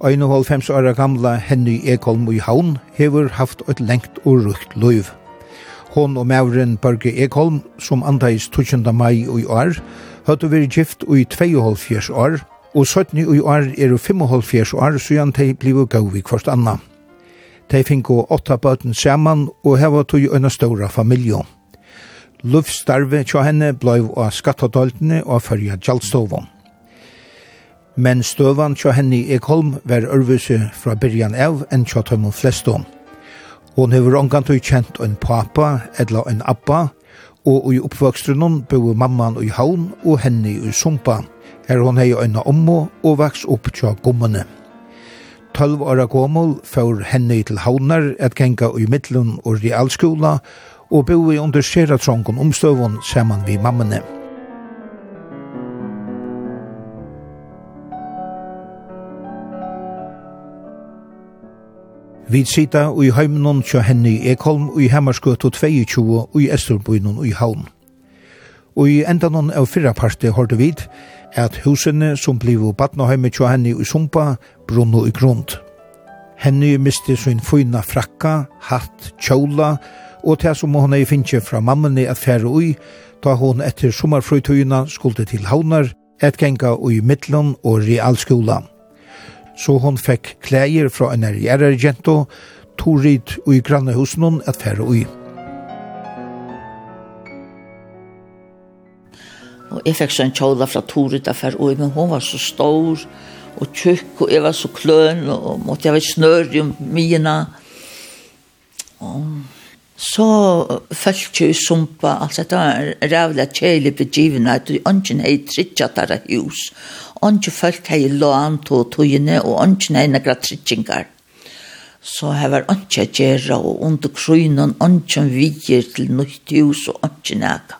Ein og halvfems åra gamla Henny Ekholm i Havn hever haft et lengt og rukt løyv. Hon og mauren Børge Ekholm, som andais 12. mai i år, høyde vært gift i 2,5 år, og 17 i år er 5,5 år, så han teg bliv gau i kvart anna. Teg finko åtta bøten saman og heva tog øyna ståra familie. Lufstarve tja henne blei av skattadaltene og fyrja gjaldstovån men støvan tja henne i Ekholm var ørvuse fra byrjan av enn tja tøymon flestom. Hon hefur ongan og kjent en papa, eller en abba, og i oppvokstrunnen bo mamman i haun og henne i sumpa, her hon hei øyna ommo og vaks opp tja gommene. 12 åra gommel får henne til haunar at genga i middelen og realskola, og bo i under skjera trongen omstøvun saman vi mammene. Vi sita i heimnon tja i Ekholm i Hammarskøtu 22 og i Esterbynon i Havn. Og i endanon av fyrra parti hørte vi at husene som blivu badnaheime tja henne i Sumpa brunno i grund. Henne misti sin fyna frakka, hatt, kjola og til som hon ei finnje fra mammeni at fære ui, da hon etter sommerfrøytøyina skulle til havnar, et genga ui mittlon og realskola så hon fekk klæger fra en ergjerrer gento, Torid og i noen at færre ui. Og jeg fikk så en kjola fra Torit at færre ui, men hon var så stor og tjukk, og jeg var så kløn, og måtte jeg være snør i mine. Og så følte jeg i sumpa, altså det var en rævlig kjelig begivenhet, og du ønsken hei der hus, Ongi folk hei lån to togene, og ongi nei nekra trittingar. Så hei var ongi a gjerra, og under krynon ongi vigir til nytt hus, og ongi nega.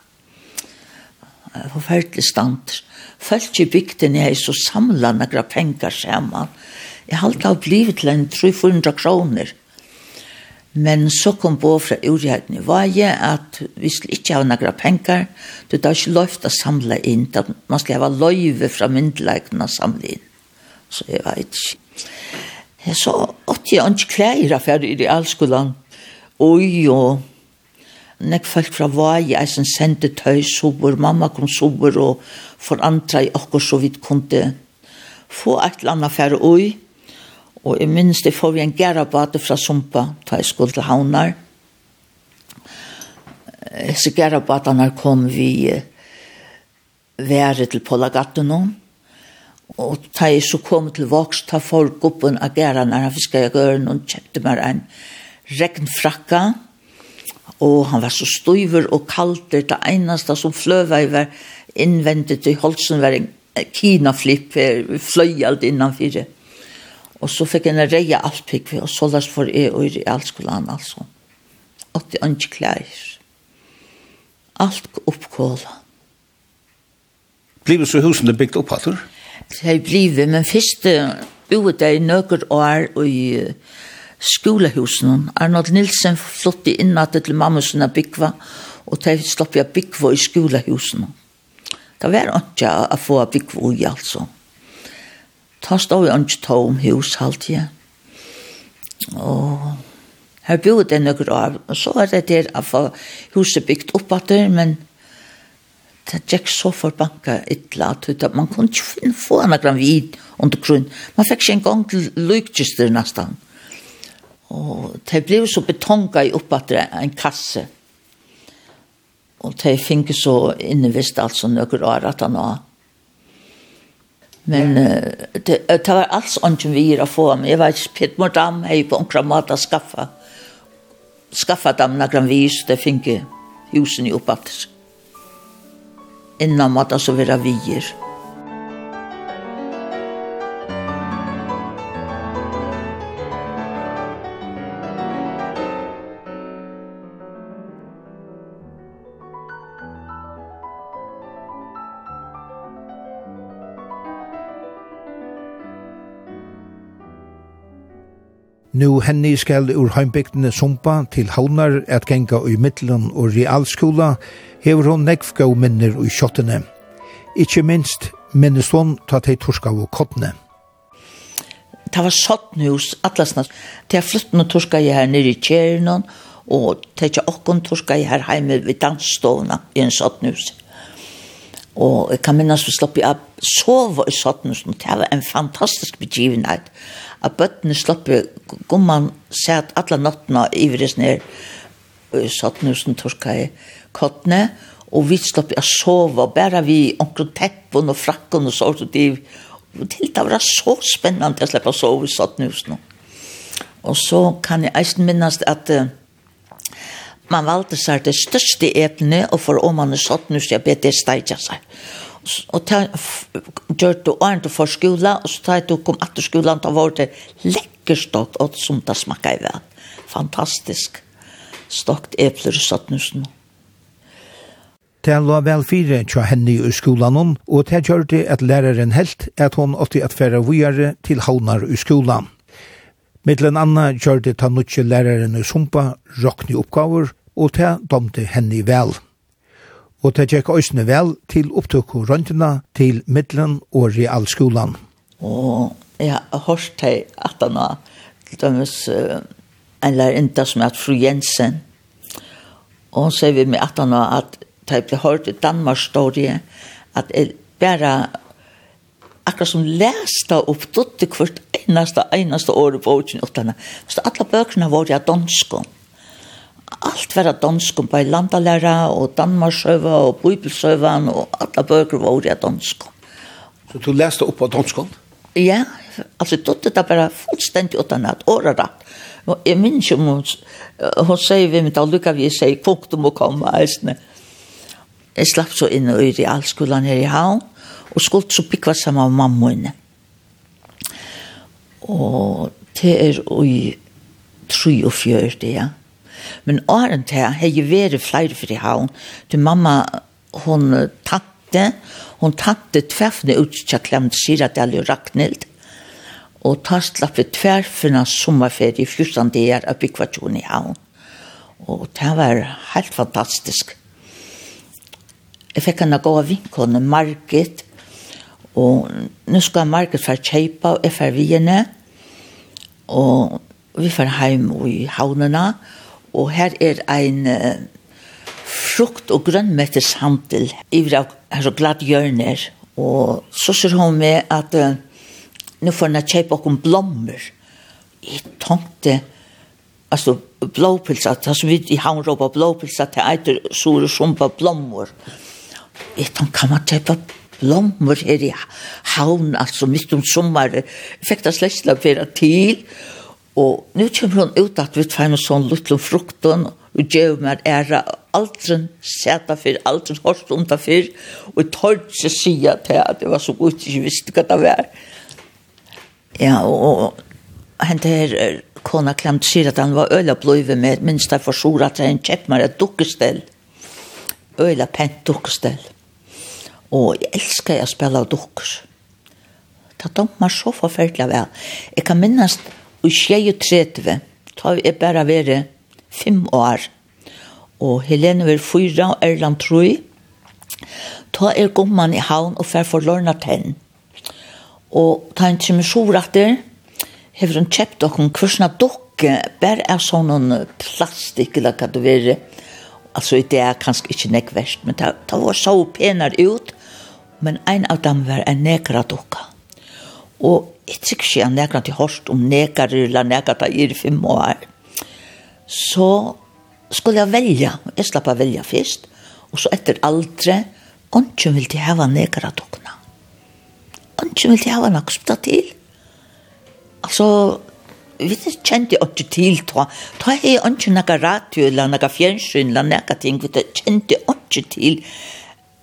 Forferdelig stand. Folk i bygden hei så samla nekra pengar saman. Jeg halte av blivet til en 300 kroner Men så kom på fra urheten i Vaje at vi skulle ikke ha noen penger, det var ikke lov til å samle inn, at man skulle ha løyve fra myndelagene å samle inn. Så jeg vet ikke. Så åtte jeg ikke klær for i realskolen. Oi, og nek folk fra Vaje, jeg som sendte tøy sover, mamma kom sover, og for andre i akkur så vidt kunne få et eller annet for oi. Og jeg minnes det får vi en gerabate fra Sumpa, ta i skuld til Havnar. Så gerabatene kom vi været til Polagatteno. Og ta i så kom til Vox, ta folk opp en agera når han fiskar i gøren, og kjøpte meg en regnfrakka. Og han var så støyver og kaldt, det eneste som fløva i var innvendet i Holsen var en kinaflipp, fløy alt innanfyrir. Og så fikk jeg en reie alt pikk vi, og så lest for jeg og i alt skulle han, altså. Og det er ikke klær. Alt oppkåla. Blivet så husene bygd opp, hatt? Det er blivet, men først boet jeg nøkker år i skolehusen. Arnold Nilsen flottet inn at det til mamma sine bygva, og det slapp jeg bygva i skolehusen. Det var ikke å få bygva i, altså. Mm ta stå i ikke tom hus halvtid. Og her bor det noen år, og så er det der å få huset bygd opp at det, men det gikk så for banka ytla, at man kunne ikke finne få noen vid under grunn. Man fikk ikke en gang til lykkjester nesten. Og det ble så betonga i opp at det en kasse. Og det fikk så innevist altså noen år at han var Men uh, det, det var alls ånden vi er å få, men jeg var ikke, Pitt Mordam har på omkring måte skaffe. Skaffe dem noen vis, det finner husen i oppaktisk. Innan måte så vera vi er. Nu henni skal ur heimbygdene sumpa til haunar at genga i middelen og realskola, hever hon nekv gau minner i kjottene. Ikkje minst minnes hon ta tei torska av kottene. Det var sottnhus, atlasna. Det er flyttende torska i her nere i Kjernon, og det er ikke okkon torska i her heime ved dansstovna i en sottnhus. Og jeg kan minnes vi slopp i ab sova i sottnhus, det var en fantastisk begivenhet at bøttene slipper gumman sett alle nattene i vris ned sattnusen torska i kottene, og vi slapp å sove, bare vi omkring teppen og frakken og sånt, og det, til det var så spennende å slippe å sove i sattnusen. Og så kan jeg eisen minnes at uh, man valgte seg det største etene, og for om man er sattnus, jeg ber det steidja seg og ta gjør du ordentlig for skolen, og så tar du kom etter skolen, da var det lekkerstått, og som det smakket vel. Fantastisk. Stått epler og satt nusen. Det lå vel fire tja henne i skolan, og det gjør det at læreren helt at hun åtte at fære vujere til havnar i skolan. Mittlen anna gjør det ta nutje læreren i sumpa, råkne oppgaver, og det domte henne i vel og det gikk øysene vel til opptøk og røntgene til middelen og realskolan. Og jeg har hørt til at han har dømes en lærerinta som heter Fru Jensen. Og hun sier vi med at han har at jeg ble hørt i Danmarks historie at jeg bare akkurat som leste opp dotter hvert eneste, eneste året på året. Så alle bøkene var jeg danskene allt vera danskum på landalæra og Danmarksøva og Bibelsøvan og alla bøker var ja danskum. Så du leste opp på dansk? Ja, altså jeg tog det bare fullstendig utan at året rett. Og jeg minns jo om hun sier vi mitt allukka vi sier punktum og komma eisne. Jeg slapp så inn i realskolan her i Havn og skulle så pikva saman med mamma inne. Og det er i 43, ja. Men åren til har jeg vært flere for i havn. Til mamma, hun tatte, hun tatte tverfene ut til Klemt Siradal og raknilt. Og ta slapp vi tverfene sommerferie i 14 dager av Bikvatjon i havn. Og det var helt fantastisk. Jeg fikk henne gå av vinkene, Margit, og nå skal Margit få kjøpe, og jeg for vi henne. Og vi får hjem i havnene, og Og her er ein uh, frukt- og grønnmetteshandel iver av her så glad hjørner. Og så ser hun med at uh, nå får hun kjøpe okken blommer. Jeg tenkte, altså blåpilsa, det som vi i havn havnråpa blåpilsa, det eiter sore sumpa blommer. Jeg tenkte, kan man kjøpe blommer her i havn, altså midt om sommer. Jeg fikk det slett til å til. Og nu kommer hun ut at vi tar noen sånn luttel frukten, og gjør meg ære aldren, seta for aldren, hårst om det for, og tar ikke sida til at det var så godt, ikke visste hva det var. Ja, og, og hente her, kona klemt sier at han var øyla bløyve med, minst jeg forsor at han kjøpt meg et dukkestell, øyla pent dukkestell. Og jeg elsker jeg å spille av dukker. Det er dommer så forferdelig vel. Jeg kan minnast, og tjeje tretve, ta vi er bare vært fem år. Og Helene var fyra og Erland troi. da er gomman i havn og fer for lorna tenn. Og ta en så sovratter, hever hun kjept og hun kursna dokke, bare er sånn plastikk eller hva det være. Altså, det er kanskje ikke nekverst, men det ta var så penere ut. Men en av dem var en nekra dokka. Og jeg tror ikke jeg nekker til hørst om nekker eller nekker til i fem år. Så skulle jeg velge, jeg slapp å velge først, og så etter aldre, ikke vil de hava nekker av dere. Ikke vil de hava nok spta til. Altså, vi kjente ikke til da. Er jeg ikke noe radio eller noe fjernsyn eller noe ting. Vi kjente ikke til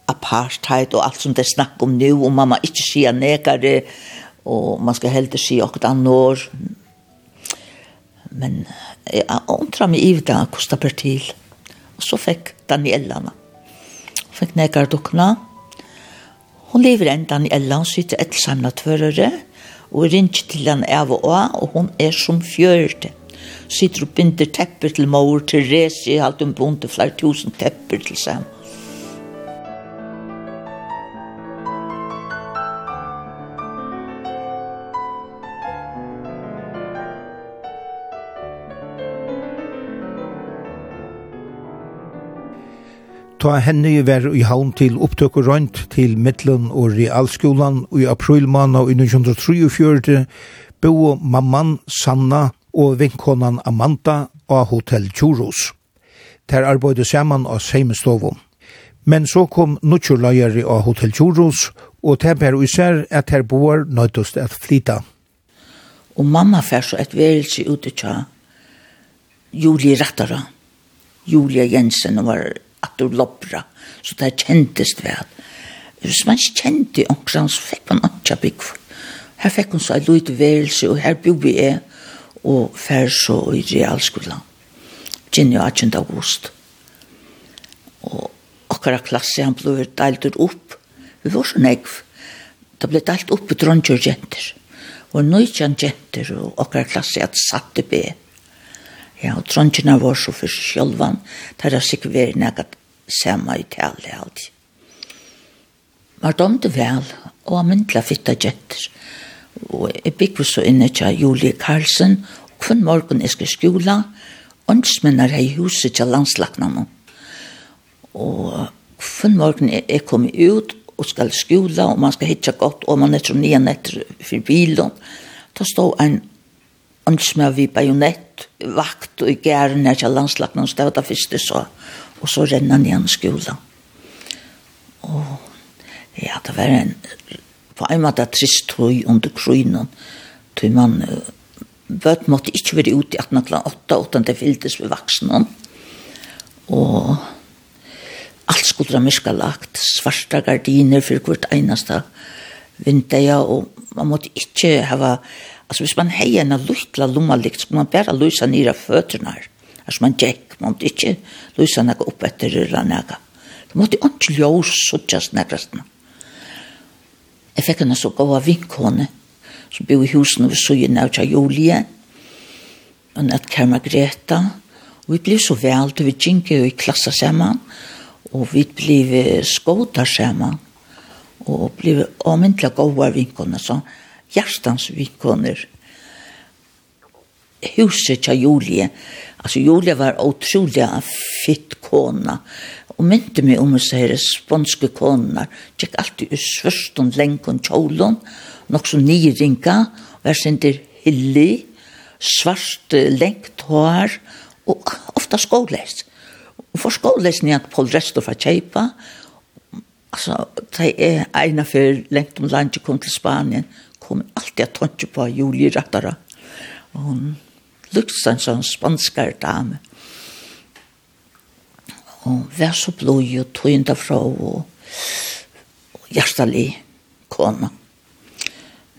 apartheid og alt som det snakk om nå, og mamma ikke sier nekere, og man skal heller si okkur annan år. Men jeg undra meg i det hvordan det til. Og så fikk Daniellana. Hun fikk nekar dukkna. Hun lever enn Daniela, hun sitter etter ettersamla tvørere, og ringer til han av og av, og hun er som fjørte. Sitter og binder tepper til mor, til resi, alt hun bunter flere tusen tepper til sammen Ta henne var i havn til opptøk og rønt til Midtland og Realskolan og i april måned i 1943 bo mamman Sanna og vinkonan Amanda av Hotel Churros. Der arbeidde saman av Seimestovum. Men så kom nutjurløyere av Hotel Churros, og det ber især at her boer nøytest at flyta. Og mamma fær så et velelse ute tja Julie Rattara. Julia Jensen var at du loppra, så det kjentes vel. Hvis man ikke kjente omkring, så fikk man ikke bygg for. Her fikk hun så en lite velse, og her bygg vi er, og fær så i realskolen. Kjenner jo 18. august. Og akkurat klasse, han ble delt opp. Vi var så negv. Det ble delt opp i dronjer jenter. Og nøytjan jenter, og akkurat klasse, at satte bedre Ja, og trondkina var så for sjølvan, der er sikkert vært nekka samme i tale alltid. Var domte vel, og har myndla fitta gjetter. Og jeg bygg så inne til Julie Karlsen, og kun morgun esker skola, åndsmennar hei huset tja landslagnanon. Og kun morgen jeg kom ut, og skal skola, og man skal hitja godt, og man er så nye etter for bilen. Da stod en ikke mer vi bajonett, vakt og i gæren her til ikke landslagt det var det første så, og så renner han igjen skolen. Og ja, det var en, på en måte trist tøy under krøynen, tøy man, bøt måtte ikke være ute i 1808, åttan det fylltes ved vaksne, og alt skulle være myska lagt, svarta gardiner for hvert eneste vindeja, og man måtte ikke hava Altså hvis man heier en luttla lommalikt, så kan man bare lysa nira føtterna her. Altså man tjekk, man måtte ikke lysa nega opp etter rilla nega. Det måtte ikke ljós suttjast negrastna. Jeg fikk henne så gav vinkone, som bo i husen over søyen av tja Julie, og nett Karma Greta, og vi ble så vel, vi gikk i klassa saman, og vi ble skåta saman, og ble omyndla gav vinkone, vinkhåne, sånn, hjertens vinkoner. Huset til Julie, altså Julie var utrolig fitt kona, og mynte meg om disse her sponske koner, tjekk alltid i svørstånd lenken kjålen, nok så nyringa, og jeg sender hillig, svart lengt hår, og ofta skåles. Og for skåles nye på resten fra Kjeipa, altså, det er ene for lengt om landet kom til Spanien, kom alltid at tonke på Julie Rattara. Og hun lukte en sånn spanskare dame. Og vær så blod og tog inn derfra og, og hjertelig kona.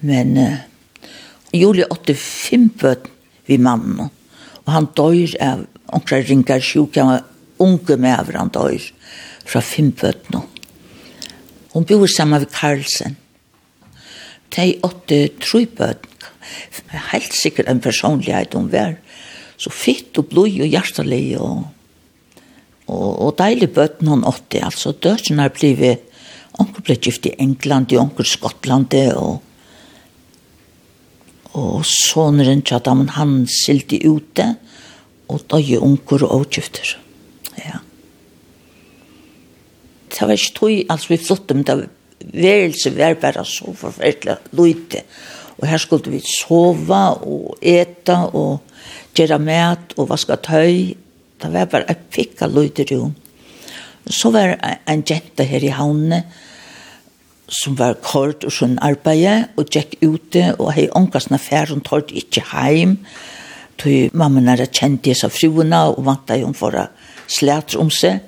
Men uh, Julie åtte fem bøten vi mannen. Og han døyr av onkra ringar sjuk, han var unge med av han døyr fra fem bøten. Hun bor sammen med Karlsen de åtte trøybøten, helt sikkert en personlighet om hver, så fitt og blod og hjertelig og, og, og deilig bøten hun åtte, altså døtjen har blivet, onker ble gift i England, i onker Skottland, og, og soneren at han silti ute, og da døye onker og avgifter. Ja. Det var ikke tog, altså vi flyttet, men det var værelse var bare så forferdelig lite. Og her skulle vi sova og eta og gjøre mat og vaske tøy. Det var bare et pikka lite rom. Så var en jente her i havnet som var kort og sånn arbeid og gikk ute og hei ångasna fær hun tårt ikke heim tog mamma nære kjent disse fruene og vant deg hun for å slætre om seg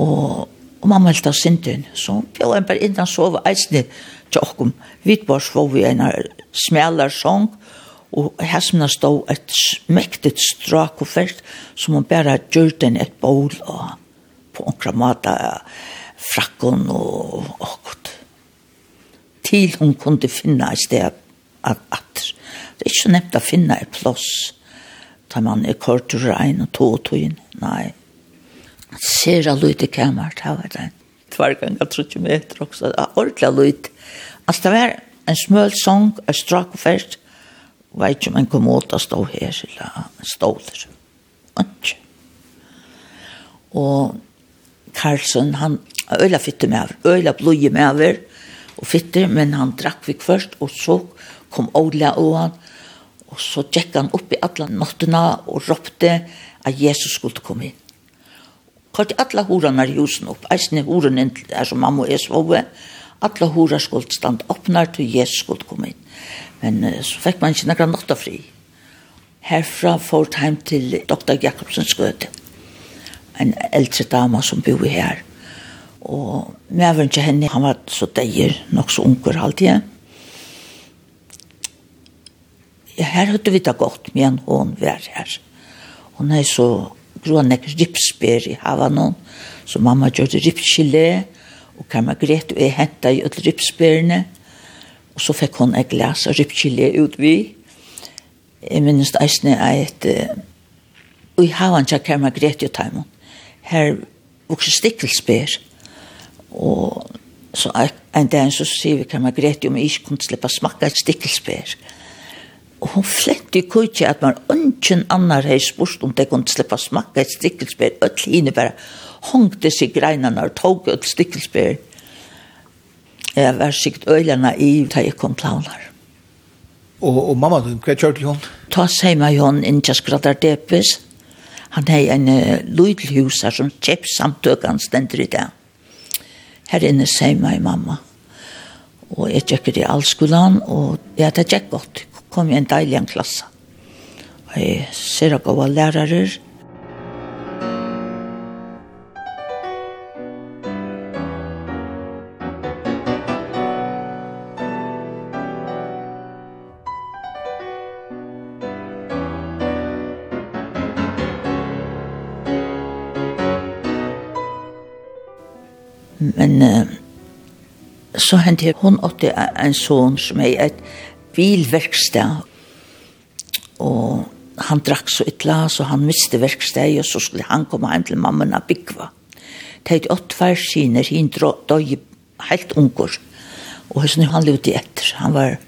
og Og mamma helt av synden, så bjør han bare innan sove eisne til okkom. Vi var svo vi en smelar sång, og hesmina stod et mektigt strak og felt, som hun bare gjør den et bål og på onkra mata frakken og okkot. Til hun kunde finna et sted at at Det er ikke så nevnt å finna et plass, da man er kortur rein og tog og tog inn. Nei, Han ser av lyd i kamer, det var det. Tvær ganger, tror meter også, det er ordentlig av lyd. Altså, det var en smøl sång, en strak og fest, vet ikke om en kom åt å stå her, eller en ståler. Ikke. Og Karlsson, han øyla fytte med over, øyla blodje med over, og fytte, men han drakk vi først, og så kom Ola og han, og så tjekk han opp i alle nattene og ropte at Jesus skulle komme inn kort alla horanar i husen opp, eisne horan inn til der som mamma er svove, sove, alla horar skuld stand oppnar til Jesus skuld kom inn. Men uh, så fikk man ikke nekra notta fri. Herfra får time til Dr. Jakobsens skøte, en eldre dama som bor her. Og mæveren til henne, han var så deier, nok så unger alltid. Ja, her hadde vi det godt, men hun var her. Hun er så grånek ripsber i havanon, så mamma gjorde ripsgelé, og kan man og jeg henta i alle ripsberne, og så fikk hun et glas av ripsgelé ut vi. Jeg minnes eisne er et, og i havan tja kan man greit jo taimon. Her vokse stikkelsber, og så en dag så sier vi kan man greit jo, men jeg ikke kunne slippe smakka et stikkelsber. Og hun flett i kutje at man ønsken annar hei spurt om det kunne slippa smakka et stikkelsbær. Øtl hine bare hongte seg greinene og tog et stikkelsbær. Jeg var sikt øylene i da jeg kom plaunar. Og, og mamma, hva kjørte hun? Ta seg med hun inntil skrattar depes. Han hei en uh, lydlhus her som kjepp samtøkene stender i det. Her inne seg med mamma. Og jeg tjekker i allskolan, og ja, det tjekk godt kom jeg en deilig en klasse. Og jeg ser at jeg var lærere. Men så hendte hun åtte en son som er et bilverkstad. Og han drakk så ytla, så han miste verkstad, og så skulle han komme hjem til mammen og Byggva. Det er åtte fær siner, han døg helt unger. Og nu han levde etter. Han var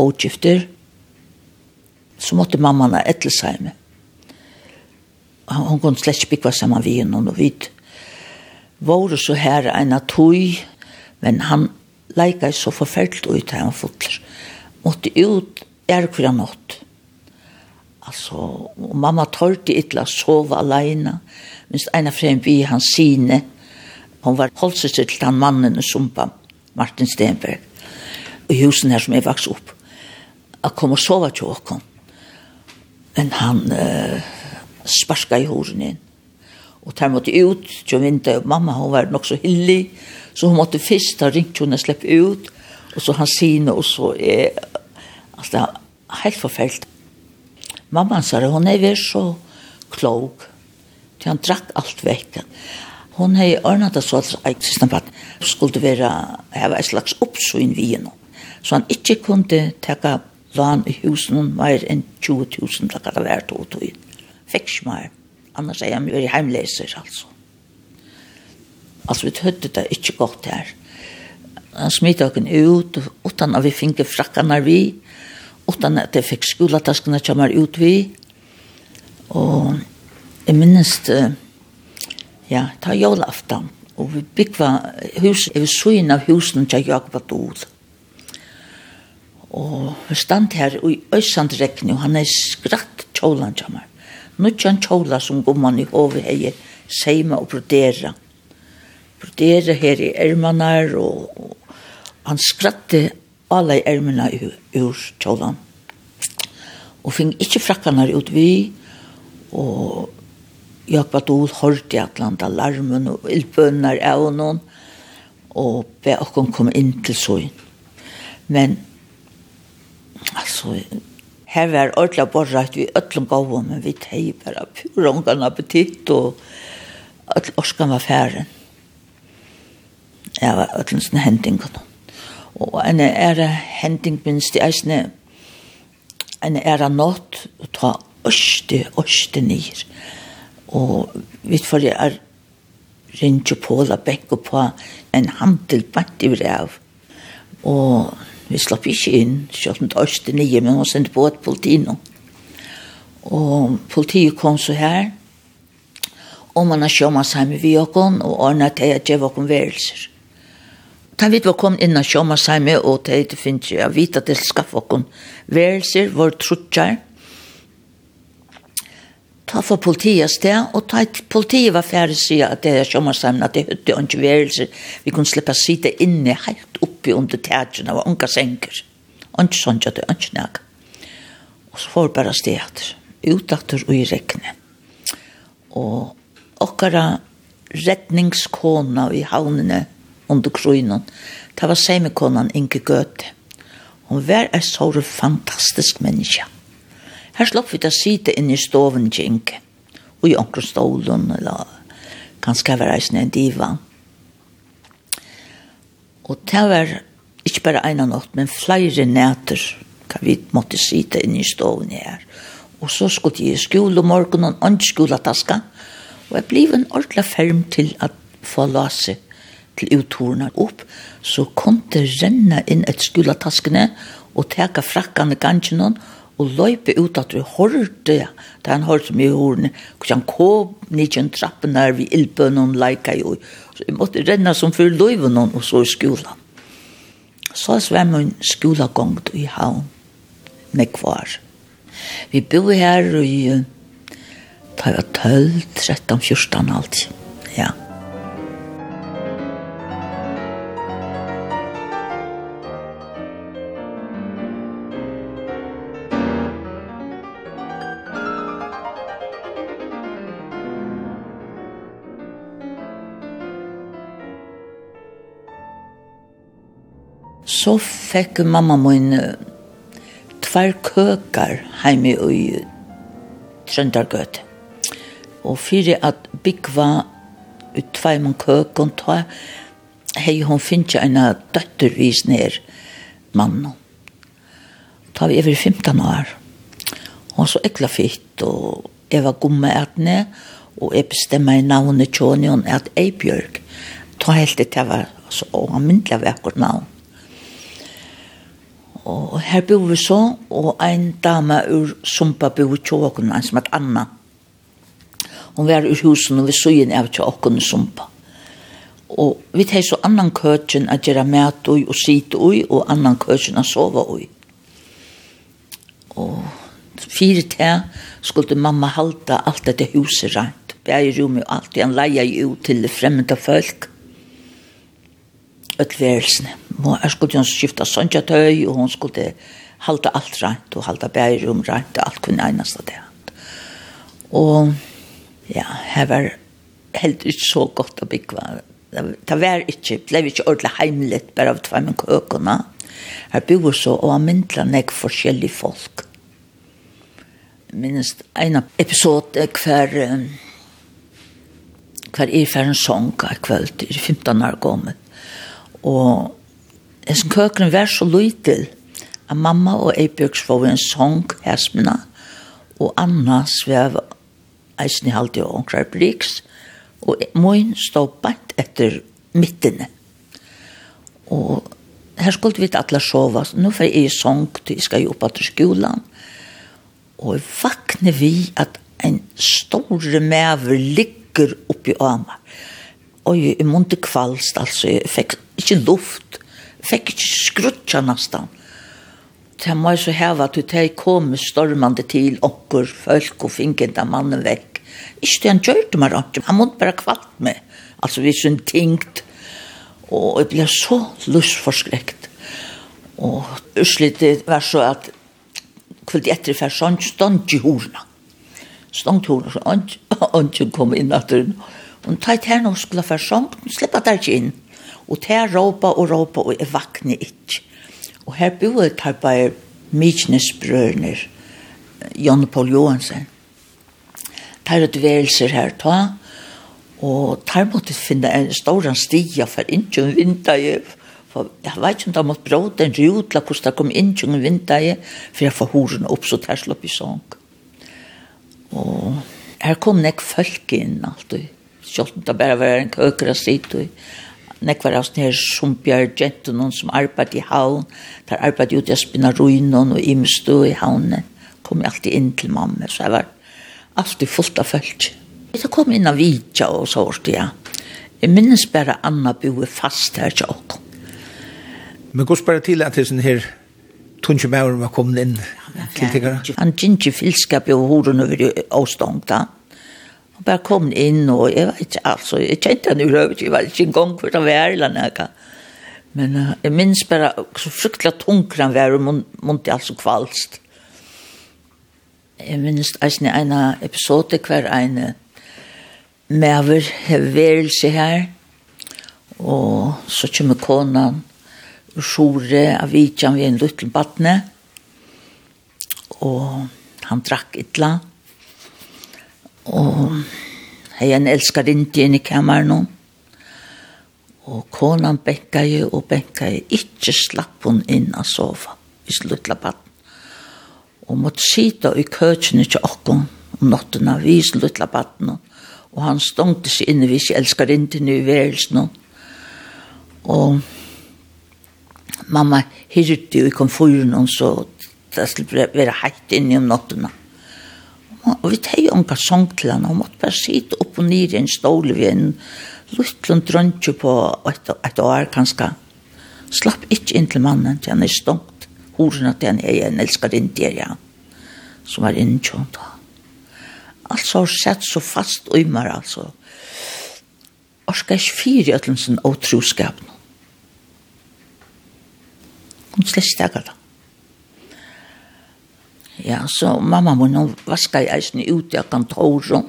åtgifter. Så måtte mamman ha ettelsheime. Han, han kunne slett ikke bygge sammen vi henne, og vi var så her en av tog, men han leika så forferdelig ut her han fotler måtte ut er hver natt. Altså, og mamma tørte ikke å sove alene. Minst en av frem vi, han sine, hun var holdsøster til den mannen i sumpa, Martin Stenberg, i husen her som jeg vokste opp. Jeg kom og sove til åkken. Men han uh, sparska i horen inn. Og der måtte ut til vinter. Mamma, hun var nok så hillig, så hun måtte først ha ringt henne og slippe ut. Og så han sine, og så er, altså, det er helt forfelt. Mamma sa det, hun er vel så klok, til han drakk alt vekk. Hun er ordnet det så at jeg synes på at skulle være, jeg var et slags oppsyn vi nå. Så han ikke kunne takke lån i husen mer enn 20 000 takk at det var to inn. Fikk ikke mer. Annars er jeg mye heimleser, altså. Altså, vi tøtte det ikke godt her han smitte okken ut, utan at vi finke frakkene vi, utan at jeg fikk skoletaskene kommer ut vi. Og jeg minnes, det, ja, ta jólaftan, og vi byggva hus, jeg vil søgn av husen til Jakob Adol. Og vi stand her i Øysand Rekni, og han er skratt kjolan kommer. Nå kjøn kjola som går man i hovi hei seima og brodera. Brodera her i ermanar og, og han skratte alle ermene ur kjålen. Og fing ikke frakkene ut vi, og Jakob Adol hørte i Atlanta larmen og ildbønner av noen, og be okken komme inn til søyn. Men, altså, her var ordentlig borrett vi øtlom gavå, men vi teg bare pur ungen appetitt, og øtlom orskan var færen. Jeg var øtlom sin hendingen og en er hending minst i eisne, en ære nått, og ta øste, øste nir Og vi får jeg er ringe på, la bekke på en handel bant i brev. Og vi slapp ikke inn, selv om det øste nir men hun sendte på et politi nå Og politiet kom så her, og man har sjåmas hjemme vi og og ordnet til at jeg var konverelser. Da vi var kommet inn og kjommet seg med, og til det finnes jeg, jeg vet at det skaffer oss værelser, vår trutjar. Ta for politiet sted, og ta et politiet var ferdig sier at det er kjommet seg med, at det høyde ikke værelser. Vi kunne slippe å sitte inne helt oppi under tætjen, det var unga senker. Ikke sånn, at det er ikke næg. Og så får vi bare sted etter, utakter og i rekne. Og okkara retningskona i havnene, under krøynen. Det var semekonan Inge Gøte. Hun var en så fantastisk menneske. Her slapp vi til å sitte inne i stoven til Inge. Og i omkring stolen, eller kanskje var reisende en diva. Og det var ikke bare en natt, men flere nætter kan vi måtte sitte inne i stoven her. Og så skulle jeg i skole om morgenen, og ikke skoletaska. Og jeg ble en ordentlig ferm til at få lase til uttorene opp, så kom det renne inn et skulataskene og teka frakkene gangen og løype ut at vi hørte, ja. det er en hørt som i hørene, hvordan kom nidjen trappen der vi ildbøn og leika jo. Så vi måtte renne som for løyven og så i skolan. Så var min skolagångt i havn, med kvar. Vi bor her i, tar 12, 13, 14 alt. Ja. så fikk mamma min tvær køkar heime i Trøndargøt. Og fyrir at byggva ut tvei man køkon, ta hei hon finnja eina døttervis ned mannen. Ta vi over 15 år. Hon så ekla fitt, og jeg var gomme etne, og jeg bestemmer i navnet Tjonion at Eibjørg. Ta helt det til jeg var så myndelig vekkert navn. Og her bor vi så, og en dame ur Sumpa bor i Tjåkon, en som et Anna. Hun var ur husen og vi søgjen av Tjåkon i Sumpa. Og vi tar så annan køtjen at gjøre mat ui og sit ui, og annan køtjen at sova ui. Og fire til skulle mamma halda alt dette huset rent. Bæg i rommet og alt, han leia jo til fremmede folk. Og ötlvärelsen. Hon skulle ju skifta sånt tøy, og hun skulle halta alt rent og halta bergrum rent og alt kunne kunde av det. Og ja, her var helt ikke så godt å bygge. Det var ikke, det ble ikke ordentlig heimelig, bare av två med kökorna. Här bor så han amintla näck forskjellige folk. Minst en episode hver hver er for en sång av kvöld, er 15 år gammel. Og hessen køkeren var så lydel, at mamma og jeg Eibjørg svå en sång hesmina, og Anna svev eisen i halvdje og omkrar briks, og moin stod bant etter mittene. Og her skulle vi alle sova, nå får jeg i sång, til jeg skal jo til etter skolan, og jeg vakner vi at en stor mever ligger oppi av og jeg måtte kvalst, altså, jeg fikk ikke luft, fikk ikke skrutja nesten. Det må jeg så heva at det kom stormande til okkur folk og finket av mannen vekk. Ikke det han gjør det meg rart, han måtte bare kvalt meg, altså vi sånn tingt. og jeg ble så lustforskrekt. Og utslitt var så at kveld etter for sånn stånd i horna. Stånd i horna, og han kom inn at hun, Og ta et her når skulle være sånn, hun der ikke inn. Og ta råpa og råpa, og jeg vakne ikke. Og her bor jeg tar bare Myknesbrødene, Jan Paul Johansen. Tar et velser her, ta. Og tar måtte finne en stor stia for ikke å vinta i. For jeg vet ikke om det måtte bråte en rjutla hvordan det kom inn ikke å vinta i. For jeg får horene opp, så tar slå opp i sånn. Og her kom nek folk inn alltid selv om det bare var en køker av sitt, og Nek var sånne her sumpjar noen som arbeid i havn, der arbeid ut i spinna spinnaruinen og imestå i havnen, kom jeg alltid inn til mamma, så jeg var alltid fullt av følt. Jeg kom inn av Vidja og så det, ja. Jeg minnes bare Anna boe fast her til åkken. Men går spørre til at det er sånn her tunnsjumæren var kommet inn til tiggere? Han gikk i filskap i horen over i Åstånd da. Han bare kom inn, og jeg vet ikke, altså, jeg kjente han urøvet, jeg var ikke en gang for å være eller noe. Men uh, jeg minns bare så fryktelig tunker han var, og måtte altså kvalst. Jeg minns eisen i en episode hver en maver hevverelse her, og så kommer konan og sjore av vidtjan vi en liten badne, og han drakk et Og hei en elskar inte inn i kameran Og konan benka jo og benka jo. ikkje slapp hun inn av sofa i sluttla patten. Og måtte sita i køtjene til okken om natten av i sluttla. Og han stongte seg inne hvis jeg elskar inte nu i værelsen. Og mamma hyrte jo i komfyren så det skulle være heit inne om nottena. Og vi teg unga sång til henne, og måtte bare sitte opp og nir i en stål ved en luttlund drøntje på et, et år kanskje. Slapp ikke inn til mannen til han er stångt, horen at han er en elskar indier, ja, som var innkjønt da. Altså har sett så fast øymer, altså. Og skal ikke fyre i øtlen sin åtroskapen. Hun slett stekker det. Ja, så mamma mun vaske i eisen ut av kontoret.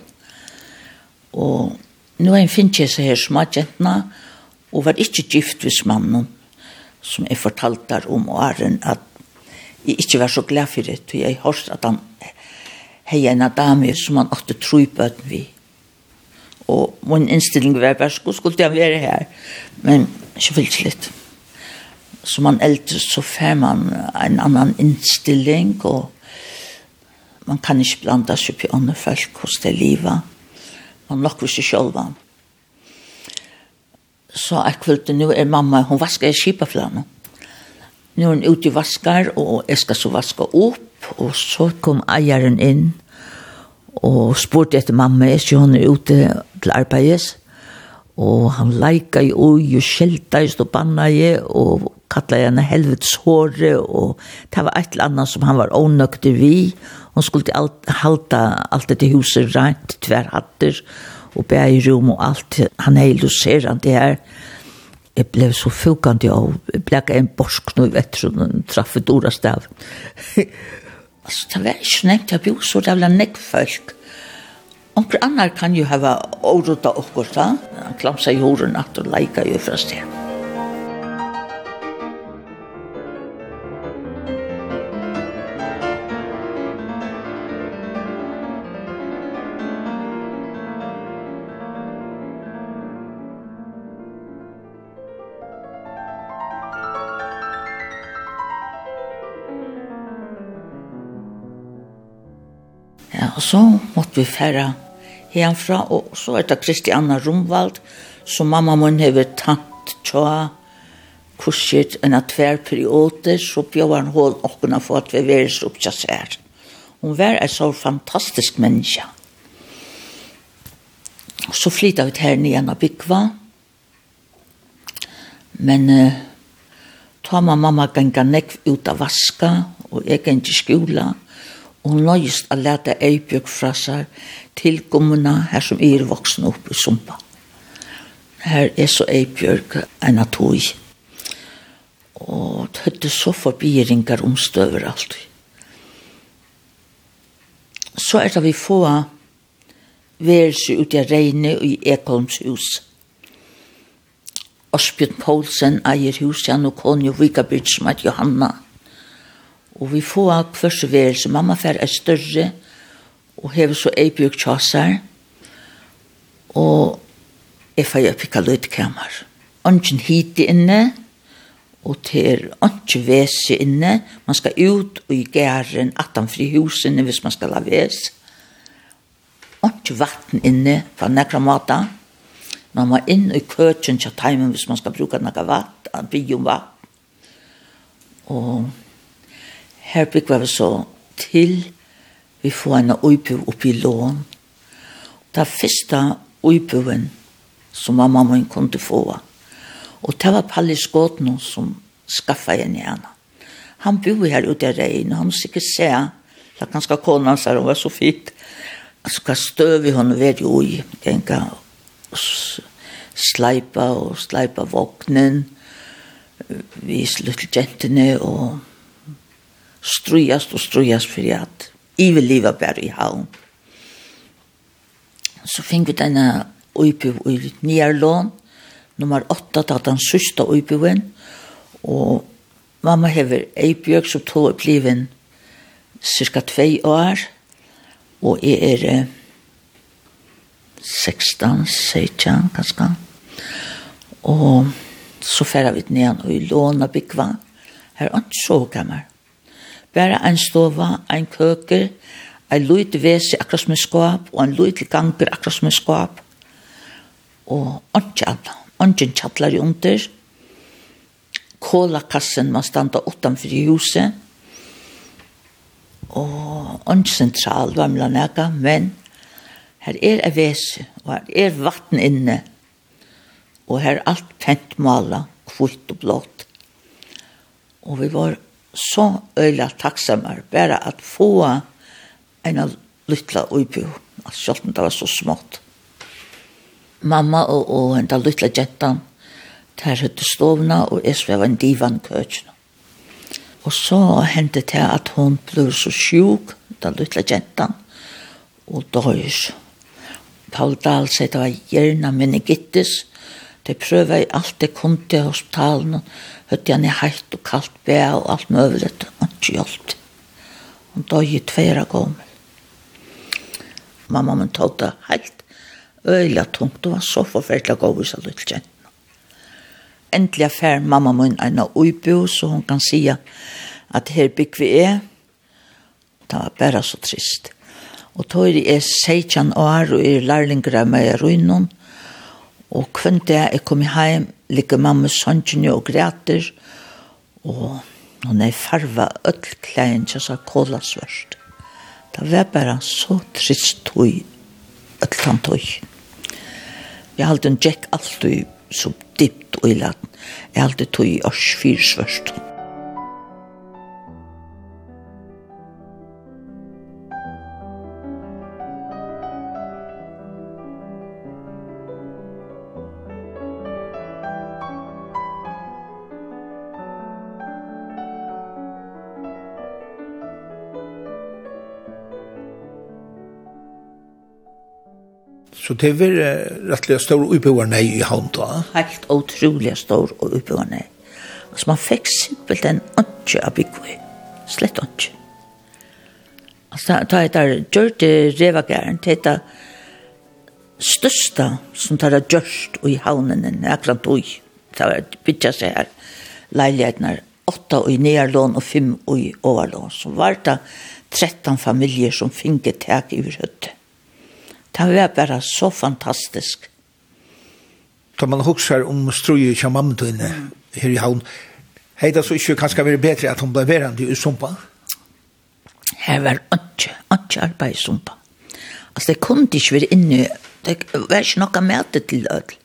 Og nu er en finnes jeg her små og var ikke gift hvis mannen, som jeg fortalte der om åren, at jeg ikke var så glad for det, og jeg hørte at han hei en dame som han åtte tro på at vi. Og min innstilling var bare, skulle skulle være her, men ikke fyllt litt. Som han eldre, så får man en annan innstilling, og man kan ikke blanda seg på andre folk hos det livet. Man lukker seg selv. Så jeg kvølte, nå er mamma, hun vasker i skipaflanen. Nå er hun ute i vaskar, og jeg skal så vaske opp, og så kom eieren inn, og spurte etter mamma, er ikke hun er ute til arbeidet. Og han leika i oi, og skjelta i stopanna i, og kalla henne helvets håre, og det var et eller annet som han var ånøkter vi, og Hon skulle alt, halta allt det huset rent, tvär hatter och bägerum och allt. Han är illustrerande det här. Jeg ble så fukant av, jeg ble en borsk nå i vetteren, og traff et ordet stav. altså, det var ikke nevnt, jeg ble så jævla nekk folk. Onker annar kan jo hava ordet av okkur da, han klamsa i horen at og leika jo fra sted. Og så måtte vi fære hjemmefra, og så er det Kristianna Romvald, som mamma mun hever tatt tja kurset en av tver perioder, så bjør han hål åkna for at vi var så opptjast her. Hun var en så fantastisk menneske. Og så flyttet vi her nye av Bikva, men uh, ta mamma ganga nekv ut av vaska, og jeg gikk i skola, og og hun nøyest å lete Eibjørg fra seg til gommene her som er voksen opp i Sumpa. Her er så Eibjørg en av tog. Og det høyde så forbieringer omstøver alt. Så er det vi få værelse ut i Reine og i Ekholms hus. Osbjørn Poulsen eier hus, han og konjo Vikabyrd som heter Johanna. Johanna Og vi får av første værelse. Mamma fær er større og hever så ei bjørk tjasar. Og jeg fær jeg pikk av løytkammer. Ongen hit inne, og til ongen vese inne. Man skal ut og i gæren, atan fri husene hvis man skal ha vese. Ongen vatten inne på nekra mata. Man må inn i køtjen til timen hvis man skal bruka nekra vatt, bygge om vatt. Og her bygger vi så til vi får en uibu oppi i lån. Det første uibuen som mamma min kunne få, og det var Palli Skåten som skaffa henne igjen. Han bor her ute i regn, og han måtte ikke se, det er ganske kona hans her, hun var så fint. Han skal støve i henne ved jo i, tenker jeg, sleipa og sleipa våknen, vi slutt jentene og strujast og strujast for at i vil liva bare i havn. Så fink vi denne uipu i Nierlån, nummer 8, da den sørste uipuen, og mamma hever eibjøk som tog oppliven cirka 2 år, og jeg er 16, 16, kanskje. Og så færa vi ned og i låna byggva. Her er ikke så gammel. Bare en stova, en køker, en lyd vese akkurat som en skap, og en lyd ganger akkurat som en skap. Og ikke alle, ikke kjattler under. Kålakassen man standa utanfor i huset. Og ikke sentral var mellom nega, men her er en vese, og her er vatten inne. Og her er alt pent mala, kvitt og blått. Og vi var så øyla takksamar, bare at få en lytla uibu, at selv det var så smått. Mamma og, og en av lytla jentan, der høyde stovna, og jeg svev en divan køtjen. Og så hendte det at hun ble så sjuk, da lytla jentan, og døys. Paul Dahl sier det var gjerna meningitis, og De prøver i alt det kunde til hospitalen, høyde han i heit og kaldt bea og alt mulig, og ikke hjelpte. Hun døg i tveira gommel. Mamma min tog det helt øyla tungt, og var så forferdelig god i seg litt kjent. Endelig er fær mamma min en av uibu, så hun kan sija at her bygg vi er. Det var bare så trist. Og tog i er 16 år, og er lærlinger av meg i runnen, Og kvann det jeg kom hjem, ligger mamma sannsynne og græter, og hun er farva öll klæin til seg kåla svørst. Det var bare så trist tog, öll han tog. Jeg halte en jack alltid så dypt og i laden. Jeg halte tog i års fyr svørst. Så det var rettelig stor oppbyggerne i havn da. Helt utrolig stor oppbyggerne. Altså man fikk simpelt en ønske av bygge. Slett ønske. Altså da er det gjørte revagæren, til det største som tar det gjørst i havnen enn akkurat ui. Det var bytja seg her leilighetene åtta i nederlån og fem i overlån. Så var det 13 familier som finket tak i høttet. Det var bare så fantastisk. Da man husker om strøy i kjamamtøyne her i havn, hei det så ikke kanskje vært bedre at hun ble verandre i sumpa? Her var ikke, ikke arbeid i sumpa. Altså, det kunne ikke være inne, det var ikke noe med det til ødel.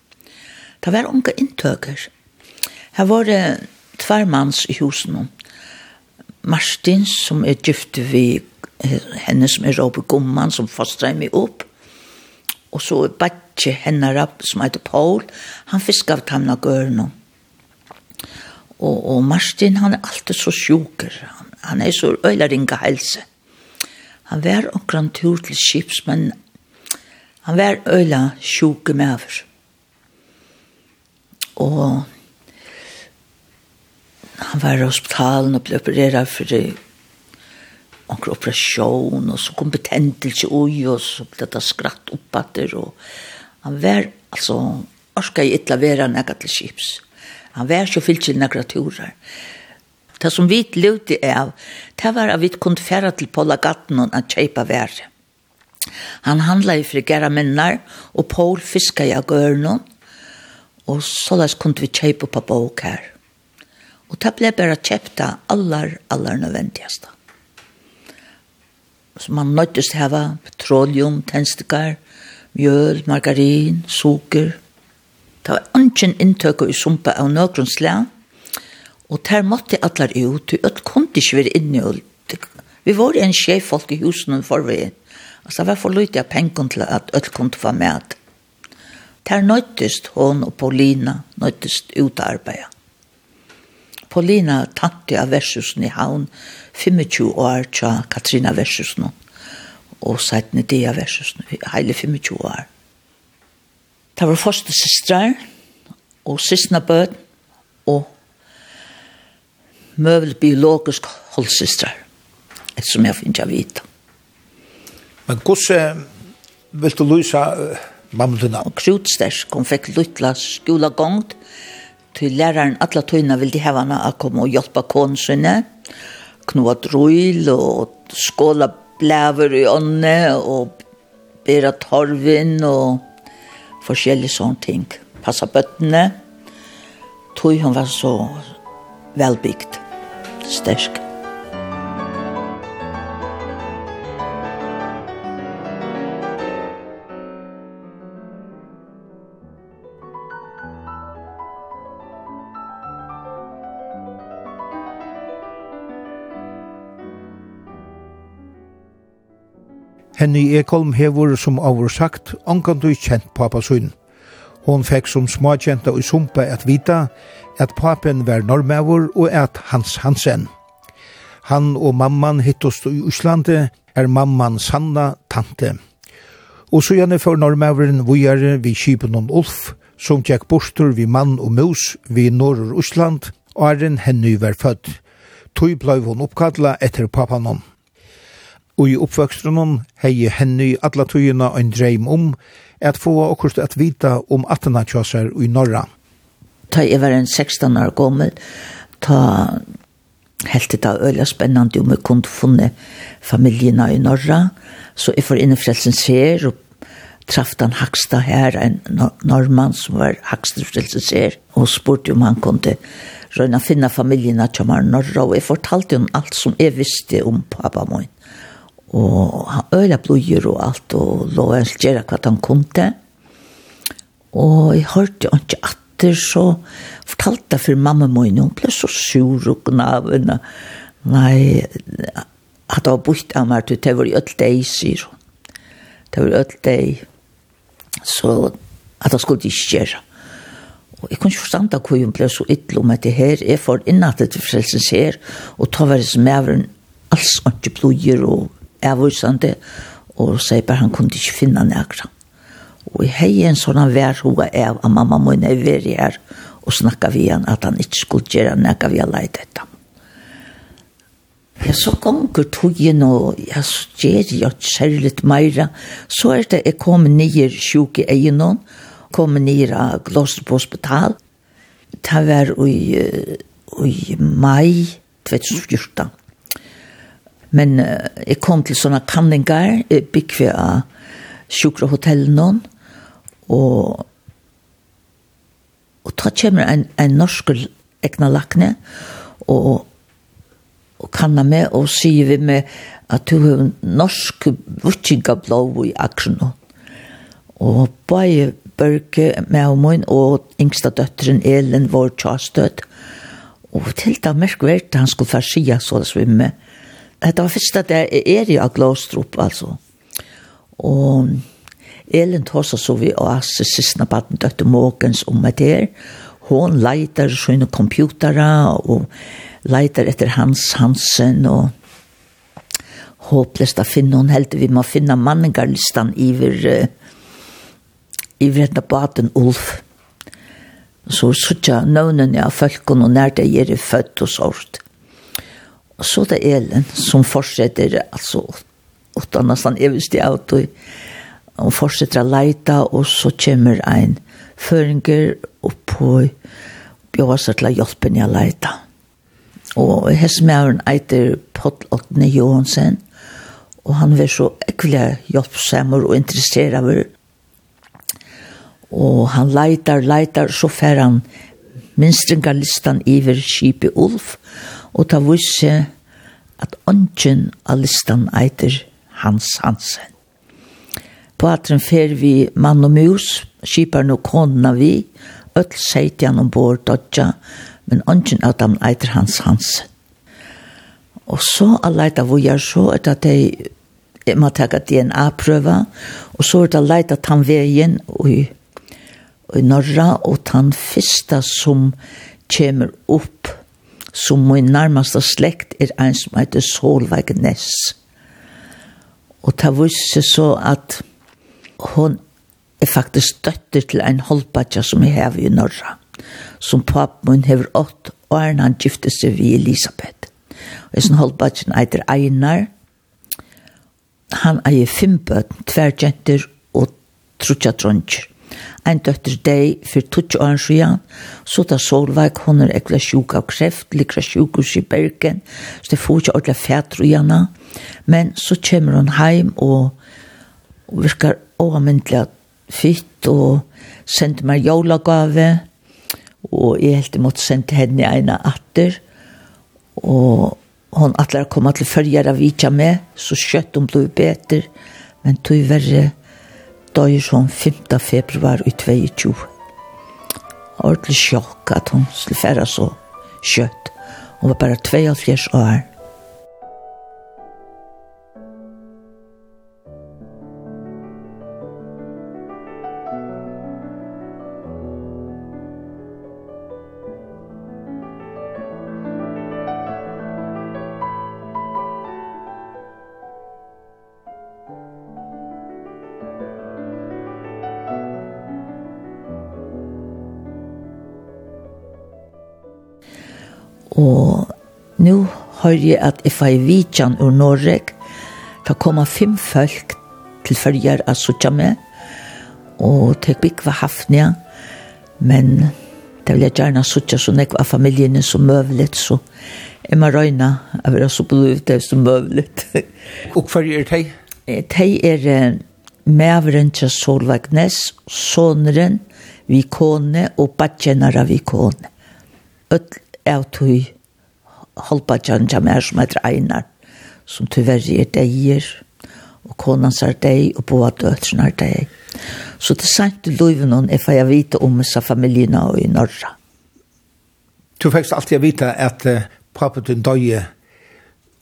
Det var unge inntøker. Her var det tverrmanns i husen. Martin, som er gifte ved henne som er Robert Gomman, som fostret meg opp, Og så er Batje opp, som heter Paul, han fiskar av tamna gørnum. Og, og Martin, han er alltid så sjuker. Han, han er så øyla ringa helse. Han var omkran tur til skips, men han var øyla sjuke med over. Og han var i hospitalen og ble opereret for onkel operasjon, og så kom betentelse ui, og så ble det skratt oppatter, og han var, altså, orska i ytla vera nekka til. Han var så fyllt til nekra turar. Det som vi lute av, det var at vi kunne færa til Paula Gatten og kjeipa vær Han handla i frigera minnar, og Paul fiska i agørnum, og såleis kunne vi kjeipa på bok her. Og det ble bare kjepta allar, allar nødvendigasta. Så man nøttes til å ha petroleum, tennstikker, mjøl, margarin, suker. Det var ingen inntøk i sumpa av nøkron slag. Og der måtte alle ut, og alt kunne ikke være inne. Vi var en sjef folk i husen forveien. Altså, det var for lytte av penger til at alt kunne få med. Der nøddes hun og Paulina nøddes ut av arbeidet. Paulina tante av versusen i havn, 25 år til Katrina versusen, og sættene det av versusen, heile 25 år. Det var første systrar, og sistna bød, og møvel biologisk holdsystrar, som jeg finner å vita. Men hvordan vil du lysa mamma dina? Krutstersk, hun fikk lytla skola gongt, til læreren alle tøyene vil de hava henne å komme og hjelpe kånen sine, knoa drøyl og skåla blæver i ånne og bera torvin og forskjellige sånne ting. Passa bøttene. Tøy hun var så velbygd, stersk. Henny Ekholm hevur som avur sagt ongandu kjent pappa sunn. Hon fekk som småkjenta i sumpa at vita at papen var normavur og at Hans Hansen. Han og mamman hittost i Uslande er mamman Sanna tante. Og så gjerne for normavuren vujare vi kipen om Ulf, som tjekk bostur vi mann og mus vi norr Usland, og er en henny var født. Tøy blei hon oppkalla etter papanon. Og i oppvøkstrunnen hei henny alla tøyene en dreim om at få akkurat at vita om attena tjåsar i norra. Da jeg var en 16 år gammel, ta helt det var øyla spennende om jeg kunne funne familien i norra, så jeg får inn i frelsens her og traff den haksta her, en norrmann som var haksta frelsens her, og spurte om han kunne røyna finna familiena til norra, og jeg fortalte om alt som jeg visste om pappa min og han øyla blodjer og alt, og lå en gjøre hva han kom. Og jeg hørte han ikke atter, så fortalte jeg for mamma min, hun ble så sur og gnavende. Nei, at det var bort av meg, det var i ødel deg, sier hun. Det var i ødel deg, så at det skulle ikke gjøre. Og jeg kunne ikke forstand av hvor hun ble så ytlig om det her. Jeg får innattet til frelsens her, og ta være som jeg var en alls ikke blodjer og avvisande og sier bare han kunne ikke finne nægra. Og jeg har en sånn vær hva er av, at mamma må nøy være her, og snakka vi han at han ikke skulle gjøre nægra vi har leid dette. Ja, så gonger togjen, og jeg gjør jo ikke særlig meira. Så er det jeg kom nye sjuk i egen, kom nye av Glossen på hospital. Det var i, i mai 2014 Men uh, jeg kom til sånne kanninger, jeg bygg vi av sjukre og, og da kommer en, en norsk egna lakne, og, og kanna med, og sier vi med at du har norsk vutsinga blå i aksjon. Og bare Børke med og min, og yngsta døtteren Elin vår tjastøtt. Og til da merk han skulle farsia så det svimme, Det var første at jeg er jo av Glåstrup, altså. Og Elin tåsa så vi og Asse siste baden døtte Måkens om meg der. Hun leiter sånne computere og leiter etter Hans Hansen og håpløst å finne hun helt. Vi må finne manningarlistan iver, iver etter baden Ulf. Så suttja nøvnen av folkene og nær det gjør er født og sånt så det er Elen som fortsetter, altså, utan nesten evigst i auto, og fortsetter å leite, og så kommer ein føringer opp på bjør seg til å hjelpe henne å leite. Og hestmæren eiter Pott Åtne Johansen, og han var så ekvelig hjelpsammer og interessert av henne. Og han leitar, leitar, så fer han minstringarlistan iver Kipi Ulf, og og ta visse at ongen av listan eiter Hans Hansen. På atren fer vi mann og mus, skipar no konuna vi, öll seitjan ombord dodja, men ongen av dem eiter Hans Hansen. Og så alleita vujar så er at jeg, jeg må taka DNA-prøva, og så er det alleita tannvegin i, i Norra, og tann fyrsta som kommer opp som min nærmeste slekt er en som heter Solveig Ness. Og det visste så at hun er faktisk døtter til en holdbadja som jeg har i Norra, som papen min har ått, og er han gifte seg ved Elisabeth. Og jeg sånn holdbatjen eitir Einar, han eier fem bøten, tverjenter og trutja dronjer. Ein døtter deg for tutsi åren siden, så da Solveig, hun er ekla sjuk av kreft, likra sjukhus i Bergen, så det får ikke ordentlig fætru igjen. Men så kommer hun heim og, og virkar overmyndelig fitt og sendte meg jólagave, og jeg helt imot sendte henne eina atter, og hon atlar koma til følger av vitja med, så skjøtt hun blod bedre, men tog verre døy som 5. februar i 22. Ordentlig sjokk at hun skulle fære så kjøtt. Hun var bare 22 år. nu har jeg at if I vidtjan ur Norrek da kommer fem folk til følger av Sutja med, og til Bikva Hafnia, men det vil jeg gjerne Sutja så nekva familiene som møvlet, så jeg må røyna av det så blodet det som møvlet. og hva er det? Det er mævren til Solvagnes, soneren, vikone og vi kone Øtt er tog halpa tjanja mer som heter Einar, som tyverri er deir, og konans er deg, og boa døtren er deg. Så det sent i løyven hon jeg får jeg vite om disse familiene og i Norra. Du fikk alltid vite at uh, pappa din døye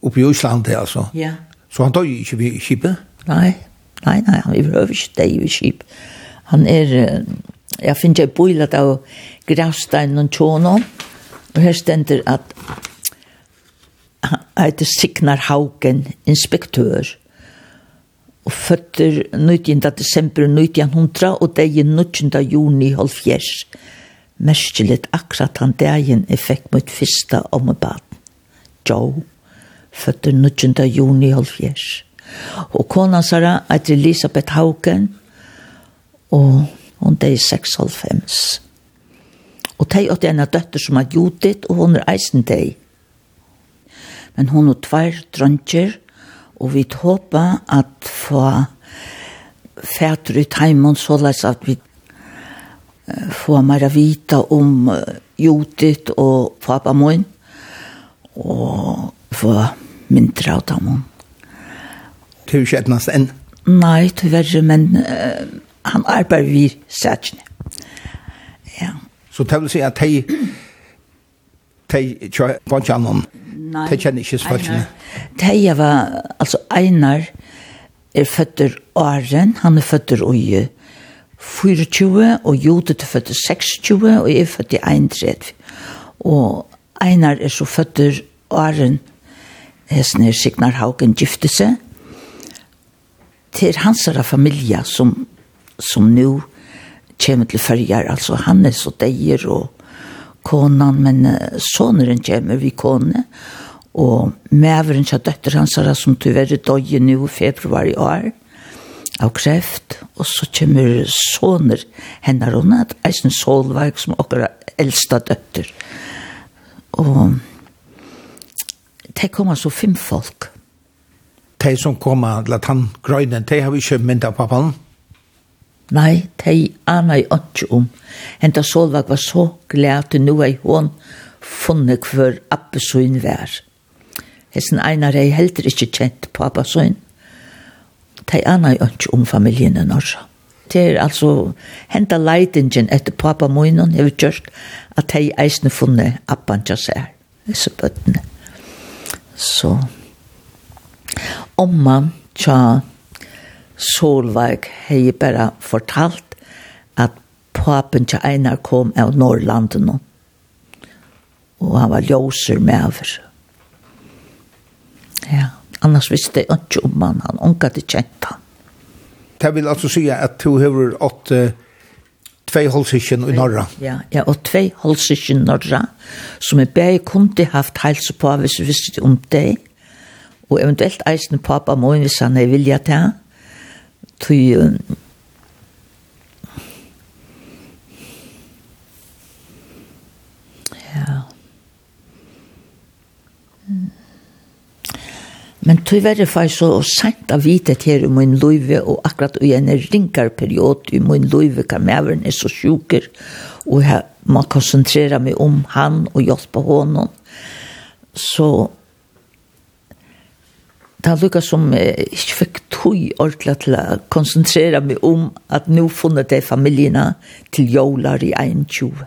oppe i Øslandet, altså. Ja. Så han døye ikke ved skipet? Nei, nei, nei, han behøver ikke deg ved skip. Han er, uh, jeg finner ikke bøylet av gravsteinen og tjånene, og her stender at heter Signar Haugen, inspektør, og føtter 19. desember 1900 og dagen 19. juni 1970. Merkeligt akkurat han dagen jeg fikk mitt første ommebad. Joe, føtter 19. juni 1970. Og kona Sara heter Elisabeth Haugen, og hun deg 6,5. Og tei åtte en av døtter som har gjort det, og hun er eisen deg men hon og tvær drøntjer, og vi håpa at få fætter i så såleis at vi få mer vita om Judit og pappa min, og få mindre av dem. Du er ikke etnast enn? Nei, tyverre, men uh, han arbeider vi sætjene. Ja. Så det vil si at de, de kjører på en Nei. Det kjenner ikke spørsmål. Teia var, altså Einar er føtter Åren, han er føtter Oje 24, og Jodet er føtter 26, og jeg er føtter 31. Og Einar er så føtter Åren, hesten er Signar Haugen gifte seg, til hans familie som, som nå kommer til følger, altså han er så deier og konan, men soneren kommer vi kone, og og mæveren til døtter hans er som tyverre døye nå i februar i år av kreft, og så kommer soner henne rundt, at eisen solverk som okker eldste døtter. Og det kommer så fem folk. De som kommer til at han grøyne, de har vi ikke mynd av pappaen? Nei, de aner jeg ikke om. Henta Solveig var så glad til noe i hånd funnet hver appesøyn vær. Mm Hesten Einar er heller ikke kjent pappa søgn. De aner jo ikke om familien enn orsa. Det er altså hentet leidingen etter pappa munnen, jeg vet just, at de eisne funne appan til seg, disse bøttene. Så, omma tja Solveig hei bare fortalt at papen til Einar kom av Norrlanden, og han var ljøser med over. Ja, annars visste jeg ikke om han, han unga det kjent han. Det vil altså si at du har ått uh, tvei holdsysken i Norra. Ja, ja og tvei holdsysken i Norra, som jeg bare kunne haft helse på hvis jeg visste om det, og eventuelt eisende pappa må hvis han er vilja til, tog Men tyverre var så sent av vitet her i min løyve, og akkurat i en ringarperiod i min løyve, kan mæveren er så sjuker, og jeg må konsentrere meg om han og hjelpe honom. Så det lukket som jeg ikke fikk tog ordentlig til å konsentrere meg om at nå funnet jeg familiene til jøler i 21.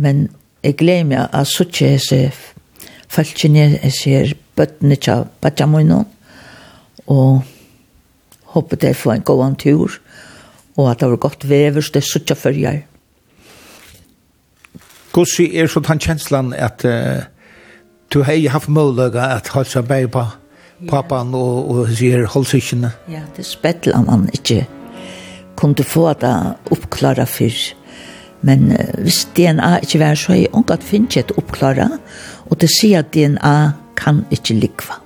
Men jeg gleder meg at så ikke jeg følgene jeg ser bøttene til Bajamoino, og håper det får en god tur, og at det var godt vever, så det er suttet før jeg. Hvordan er så den kjenslen at uh, du har haft mulighet at holde seg bare på pappaen og, og sier holdsikkene? Ja, det er spettel om han ikke kunne få det oppklare før. Men uh, hvis DNA ikke var så, jeg har ikke finnet et oppklare, og det sier at DNA kan ikke likva.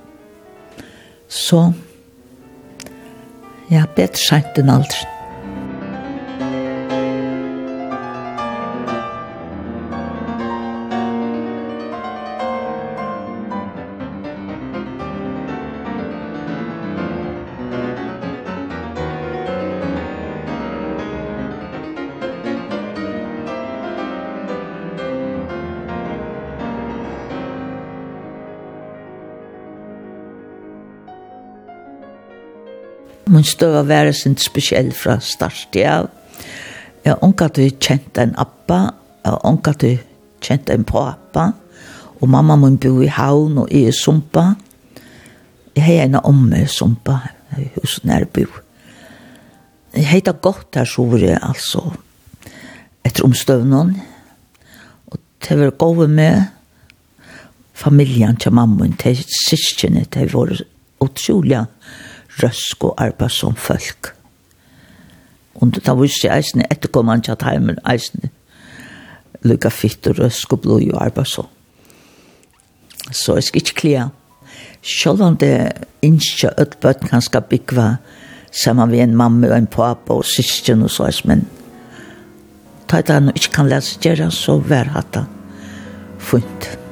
Så, ja, bedre sent enn aldri. mun støva være sin spesiell fra start, ja. Ja, onka du kjent en appa, ja, onka du kjent en pappa, og mamma mun bo i havn og i sumpa. Jeg har en omme i sumpa, hos nærbo. Jeg hei da godt her sovre, altså, etter omstøvnen. og det var gode med familien til mamma, til syskene, til vår utrolige røsk og arbeid som folk. Og da visste jeg eisne etterkommende at heimen eisne lukka fitt og røsk og blod og arbeid som. Så jeg skal ikke klia. Selv om det ikke et bøtt kan skal bygge sammen med en mamma og en pappa og syskjen og sånn, men da jeg ikke kan lese gjøre, så vær hatt det funnet.